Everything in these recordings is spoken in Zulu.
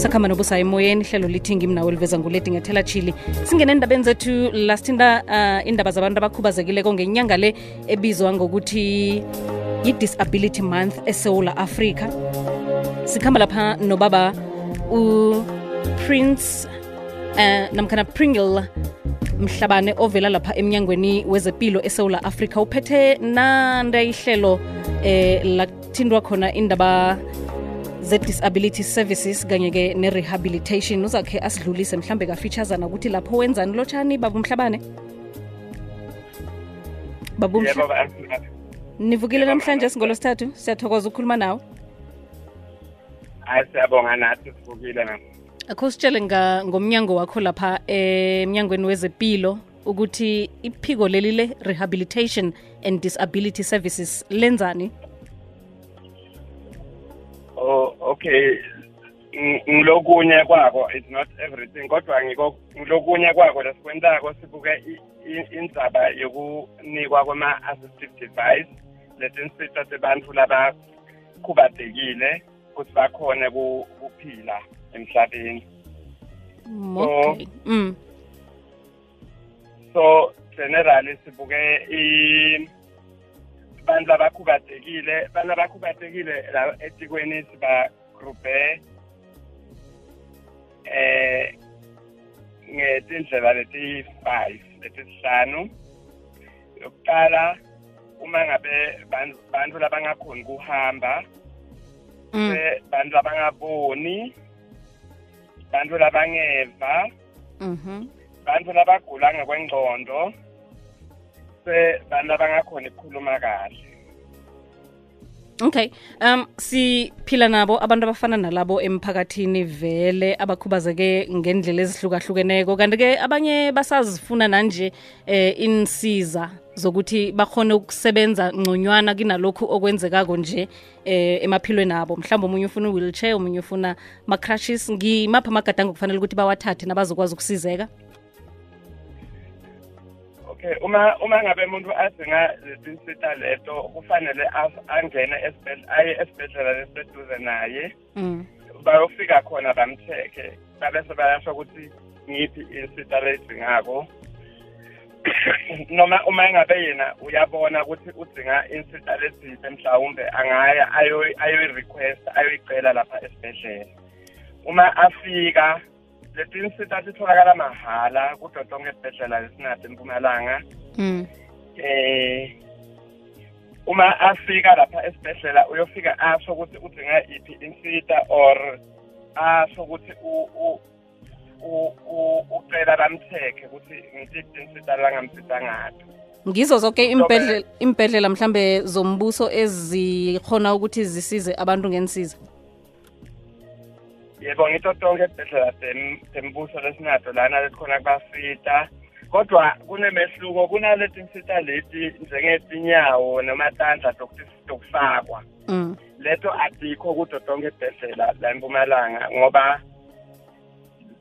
sakhamba nobusayo emoyeni ihlelo lithi ngimnawo eliveza nguleti ngethela chili singene endabeni zethu inda uh, indaba zabantu abakhubazekileko ngenyanga le ebizwa ngokuthi yi-disability month esewula africa sikhamba lapha nobaba uprince uh, namkhana pringle mhlabane ovela lapha emnyangweni wezepilo esewula africa uphethe nanda ihlelo eh lathindwa khona indaba ze-disability services kanye-ke ne-rehabilitation. Uzakhe asidlulise mhlambe kafeaturesana ukuthi lapho wenzani. Lotshani babu mhlabane babu yebo Mhla- ba- nivukile namhlanje singolosithathu siyathokoza ukukhuluma nawe. Hayi siyabonga nathi sivukile na akho sitshele ngomnyango wakho lapha emnyangweni wezempilo ukuthi iphiko leli le-rehabilitation and disability services lenzani okay Ng- ngilokunye kwako it's not everything kodwa ngilokunye kwako lesikwentako sibuke indzaba yokunikwa kwema-assistive device letinsita tebantfu labakhubazekile ukuthi bakhone ku- kuphila emhlabeni okay mm. so generally sibuke i bantu labakhubazekile bantu labakhubazekile la sibagruphe eh ngetindlela leti-five letisihlanu yokuqala uma ngabe ban- bantfu labangakhoni kuhamba Mm. bantfu labangaboni bantfu labangeva Mhm. bantfu labagula ngekwengcondo se bantfu labangakhoni ukukhuluma kahle okay um siphila nabo abantu abafana nalabo emphakathini vele abakhubazeke ngendlela ezihlukahlukeneko. Kanti-ke abanye basazifuna nanje eh insiza zokuthi bakhone ukusebenza ngconywana kunalokhu okwenzekako nje eh emaphilweni abo. Mhlawumbe omunye ufuna i-wheelchair omunye ufuna ama-crushes ngimaphi amagadango kufanele ukuthi bawathathe nabazokwazi ukusizeka okay uma uma ngabe umuntu adinga letinsita leto kufanele angene aye esibhedlela lesiseduze naye. Mm. bayofika khona bamtheke babese bayasho ukuthi ngiphi insita leyidingako noma uma ngabe yena uyabona ukuthi udinga insita leziphi mhlawumbe angaya ayo- ayoyi-request ayoyicela lapha esibhedlela. Uma afika leti nsita titholakala mahhala kuto tonke esibhedlela lesinato empumalanga. Mm. eh uma afika lapha esibhedlela uyofika asho ukuthi udinga iphi insita or asho ukuthi u- u- u- u- ucela bamtheke ukuthi ngiziphi insita langamsiza ngato ngizo zonke imbhedlela mhlambe zombuso ezikhona ukuthi zisize abantu ngensiza yebo ngito tonke esibhedlela tem- tembuso lesinato lana lekhona kubafita kodwa kunemehluko kunaleti nsita leti njengetinyawo nomatandla tokuti- tokufakwa mm. leto atikho kuto tonke esibhedlela la empumalanga ngoba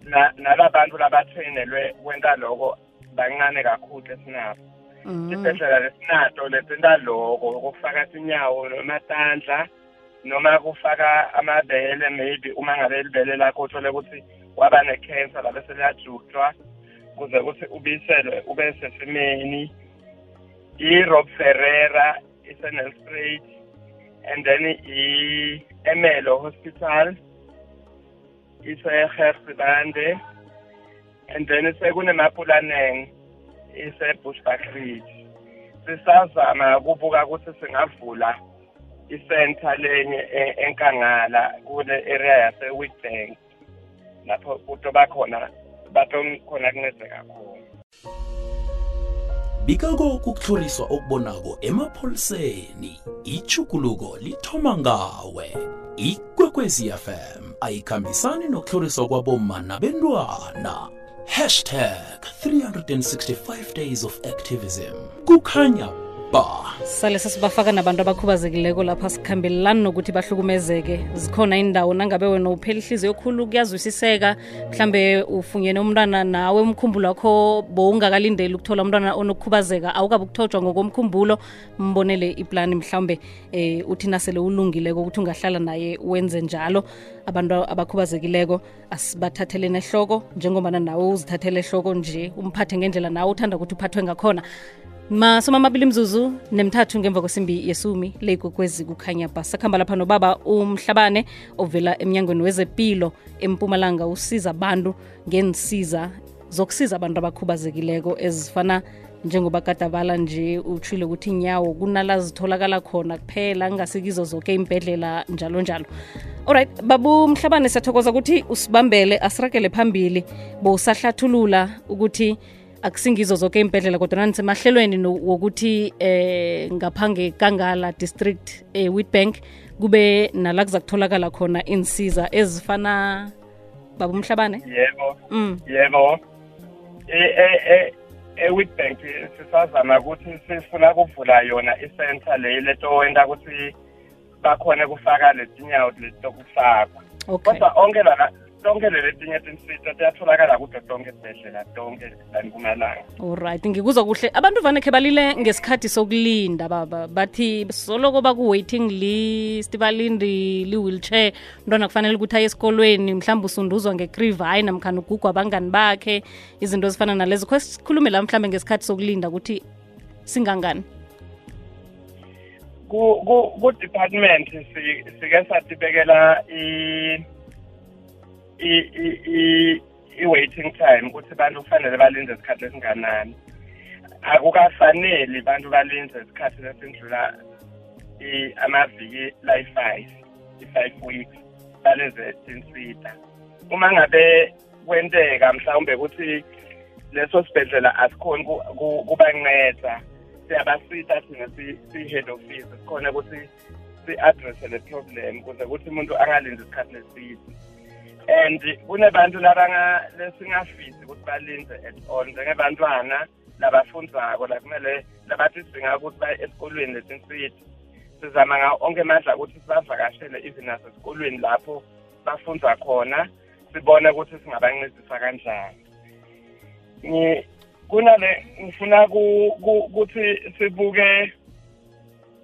na- nalabantu labatrainelwe kwenta loko bancane kakhulu lesinabo Mm. isibhedlela lesinato letenta loko kufaka tinyawo nomatandla noma kufaka amabele maybe uma ngabe libele lakho uthole ukuthi waba ne-cancer labe seliyajutshwa kuze ukuthi ubiselwe ube sesimeni. I-rob ferrera ise-nelsprat and then i-emelo hospital ise-gersibande and then sekunemapulaneng ise-bushbuckridge sisazama ukubuka ukuthi singavula isenta lenye e- enkangala kule area yase-witbank lapho kuto bakhona batokhona kuncedeka khona bikako kukuhloliswa okubonako emapholiseni ichukuluko lithoma ngawe. Ikwekwezi fm ayikhambisani nokuhloliswa kwaboma nabentwana. Hashtag 365 days of activism. Kukhanya ba sale sesibafaka nabantu abakhubazekileko lapha sikhambelelani nokuthi bahlukumezeke. Zikhona indawo nangabe wena uphela ihliziyo yokhulu kuyazwisiseka. Mhlambe ufunyene umntwana nawe umkhumbulo wakho bowungakalindeli ukuthola umntwana onokukhubazeka awukabe ukuthotshwa ngokomkhumbulo. Mbonele iplani mhlawumbe eh uthi nasele ulungileko ukuthi ungahlala naye wenze njalo. Abantu abakhubazekileko asibathathele nehloko njengobana nawe uzithathele ehloko nje umphathe ngendlela nawe uthanda ukuthi uphathwe ngakhona masoma amabili mzuzu nemthathu ngemva kwesimbi yesumi le ikwekwezi kukhanya ba sakhamba lapha nobaba umhlabane ovela emnyangweni wezepilo empumalanga usiza abantu ngensiza zokusiza abantu abakhubazekileko ezifana njengoba kadabala nje utshile ukuthi inyawo kunala zitholakala khona kuphela kungasikizo zonke imbhedlela njalo njalo. Alright babu mhlabane siyathokoza ukuthi usibambele asirakele phambili bowusahlathulula ukuthi akusingizo zonke imbhedlela kodwa nisemahlelweni wokuthi eh ngaphange kangala district eh Witbank kube nala kuza kutholakala khona insiza ezifana baba umhlabane? Yebo. Mm. Yebo. E e e Witbank sisazama ukuthi sifuna kuvula yona i-center le leto wenda ukuthi bakhona kufaka letinyawo letokufakwa okay. Kodwa onke la tonke leletinye tinsita tiyatholakala kuto tonke isibhedlela tonke lankumalanga olright ngikuzwa kuhle. Abantu vane khe balile ngesikhathi sokulinda baba bathi soloko baku-waiting list balindi li-wheelchair. Umntwana kufanele ukuthi aye esikolweni mhlawumbe usunduzwa ngekriva hayi namkhani ugugwa abangani bakhe. Izinto ezifana nalezo. Kho sikhulume la mhlawumbe ngesikhathi sokulinda ukuthi singangani? Ku ku ku department si- sike satibekela i i i- i i waiting time ukuthi abantu kufanele balinde isikhathi esinganani akukafaneli bantu balinde isikhathi lesindlula amaviki layi-five i-five weeks baleze tinsita uma ngabe kwenteka mhlawumbe ukuthi leso sibhedlela asikhoni ku- ku- kubanceda siyabasita thina si- si-head office sikhona ukuthi si-addresse le problem ukuze ukuthi umuntu angalindi isikhathi leside and kunebantu lesingafisi ukuthi balinde at all. Njengebantwana labafundzako la kumele labathi sidinga ukuthi baye esikolweni letinsiti sizama ngawo onke amandla ukuthi sibavakashele even nasesikolweni lapho bafundza khona sibone ukuthi singabancedisa kanjani. Kunale ngifuna ku- ku- ukuthi sibuke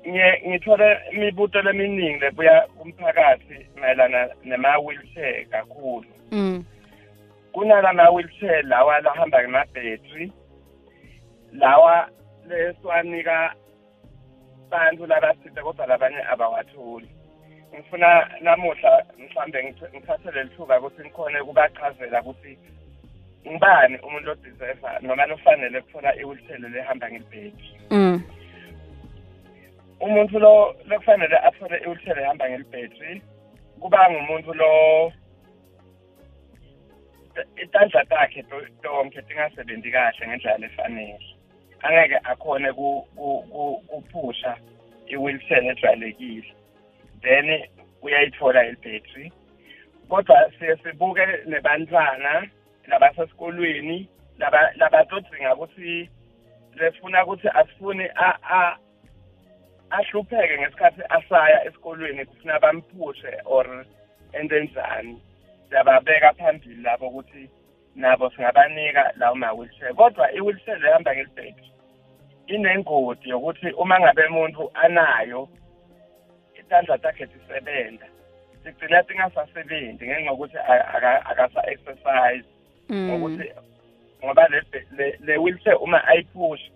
ngiye ngithole imibuto leminingi lebuya kumphakathi mayelana nema-wheelchair kakhulu mm. kunala ma-wheelchair lawa lahamba ngemabhetri lawa lesiwanika bantu labasite kodwa labanye abawatholi ngifuna namuhla mhlambe ngith- ngithathe leli thuba ukuthi ngikhone ukubachazela ukuthi ngibani umuntu odeserva noma lofanele kuthola i-wheelchair lehamba ngebhetri Mm. Umuntu lo lokufanele athole i-wheelchair ehamba ngelibhetri kuba ngumuntu lo itandla takhe to- tonke tingasebenzi kahle ngendlela efanele. Angeke akhone ku- ku- ku- kuphusha i-wheelchair ejwayelekile. Then uyayithola ilibhetri kodwa siye sibuke nebantwana labasesikolweni laba labatodzinga ukuthi lefuna ukuthi asifuni ahlupheke ngesikhathi asaya esikolweni kufuna bamphushe or ento enjani siyababeka phambili labo ukuthi nabo singabanika lawo ma-wheelchair. Kodwa i-wheelchair lehamba ngelibheki inengodi yokuthi uma ngabe umuntu anayo itandla takhe tisebenza sigcina tingasasebenzi ngenxa yokuthi akasa-exercise. Mm. ngokuthi ngoba le le- le wheelchair uma ayiphusha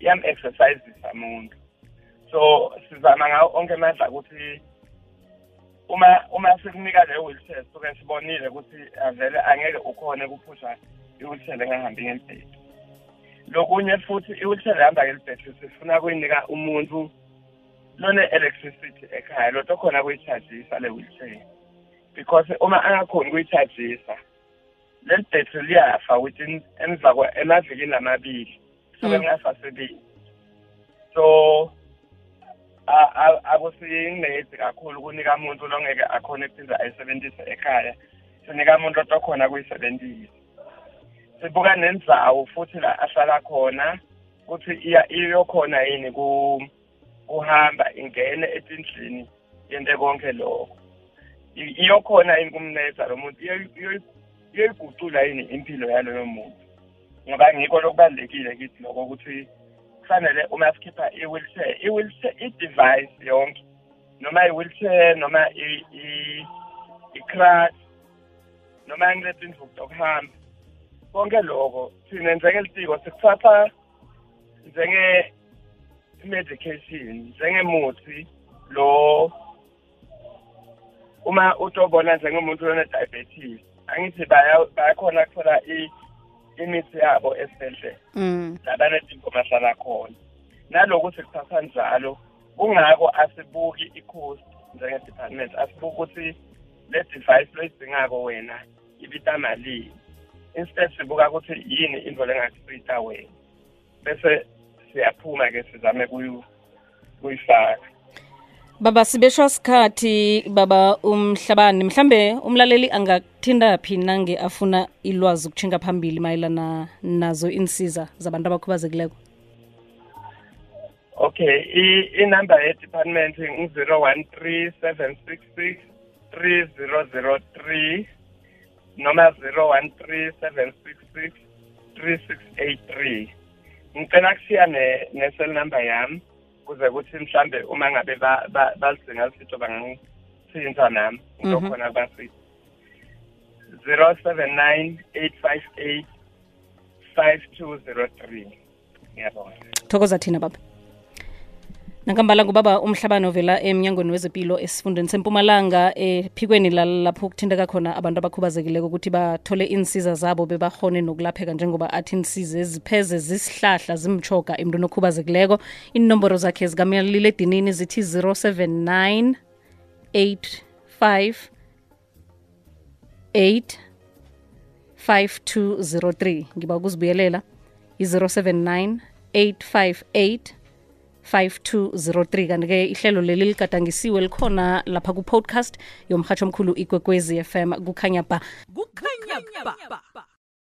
iyam-exercisisa umuntu so sizama ngawo onke amandla ukuthi uma uma sikunika leyo wheelchair suke sibonile ukuthi avele angeke ukhone ukuphusha i-wheelchair engahambi ngelibhedi lokunye futhi i-wheelchair ehamba ngelibhedi sifuna kuyinika umuntu lone-electricity ekhaya lotho khona kuyi-chargisa le wheelchair. Because uma angakhoni kuyi-chargisa leli bhetri liyafa within emva emavikini amabili soke Mm. lingasasebenzi so a- a- akusinedi kakhulu kunika umuntu longeke akhone kuphinde ayisebenzise ekhaya. Sinika umuntu otokhona kuyisebenzisa sibuka nendzawo futhi la ahlala khona ukuthi iya iyokhona yini ku kuhamba ingene etindlini yente konke lokho. Iyokhona yini kumnetha lo muntu? Iyo- iyo- iyoyigucula yini impilo yaloyo muntu? Ngoba ngikho lokubalulekile kithi lokho ukuthi kufanele uma sikhipha i-wheelchair i-wheelchair i-device yonke noma i-wheelchair noma i- i- i-crutch noma ngiletha indvuku zokuhamba konke lokho thina njengelitiko sikuthatha njenge medication njengemuthi lo uma utobona njengomuntu one-diabetes angithi baya- bayakhona kuthola i- imithi yabo esibhedlela mm. labanezinto bahlala khona nalokuthi kuthatha njalo kungako asibuki i-cost njenge-department asibuki ukuthi le device loyidingako wena ibita malini instead sibuka ukuthi yini into lengakusita wena. Bese siyaphuma-ke sizame kuyifaka. Baba sibeshwa sikhathi baba umhlabani mhlambe umlaleli angakuthinda phi nange afuna ilwazi ukutshinga phambili mayelana nazo insiza zabantu abakhubazekileko? Okay inumber ye-department ngu-zero one three seven six six three zero zero three noma zero one three seven six six three six eight three. Ngicela kushiya ne- ne-cell number yami kuze kuthi mhlambe uma ngabe ba- ba- balidinga lisitho bangangithinta nami Mhm. ngizokhona kubasiza zero seven nine eight five eight five two zero three. Ngiyabonga. Thokoza thina baba nankambala ngubaba umhlabano ovela emnyangweni wezempilo esifundeni sempumalanga ephikweni lalapho kuthinteka khona abantu abakhubazekileko ukuthi bathole insiza zabo bebahone nokulapheka njengoba athi insiza ezipheze zisihlahla zimtshoga emntwini okhubazekileko. Inomboro zakhe zikamalile edinini zithi 079 85 8 5203 ngiba ukuzibuyelela i-079 858 5203 kanti-ke ihlelo leli ligadangisiwe likhona lapha ku-podcast yomhatsho omkhulu ikwekwezi fm kukhanya ba. Kukhanya ba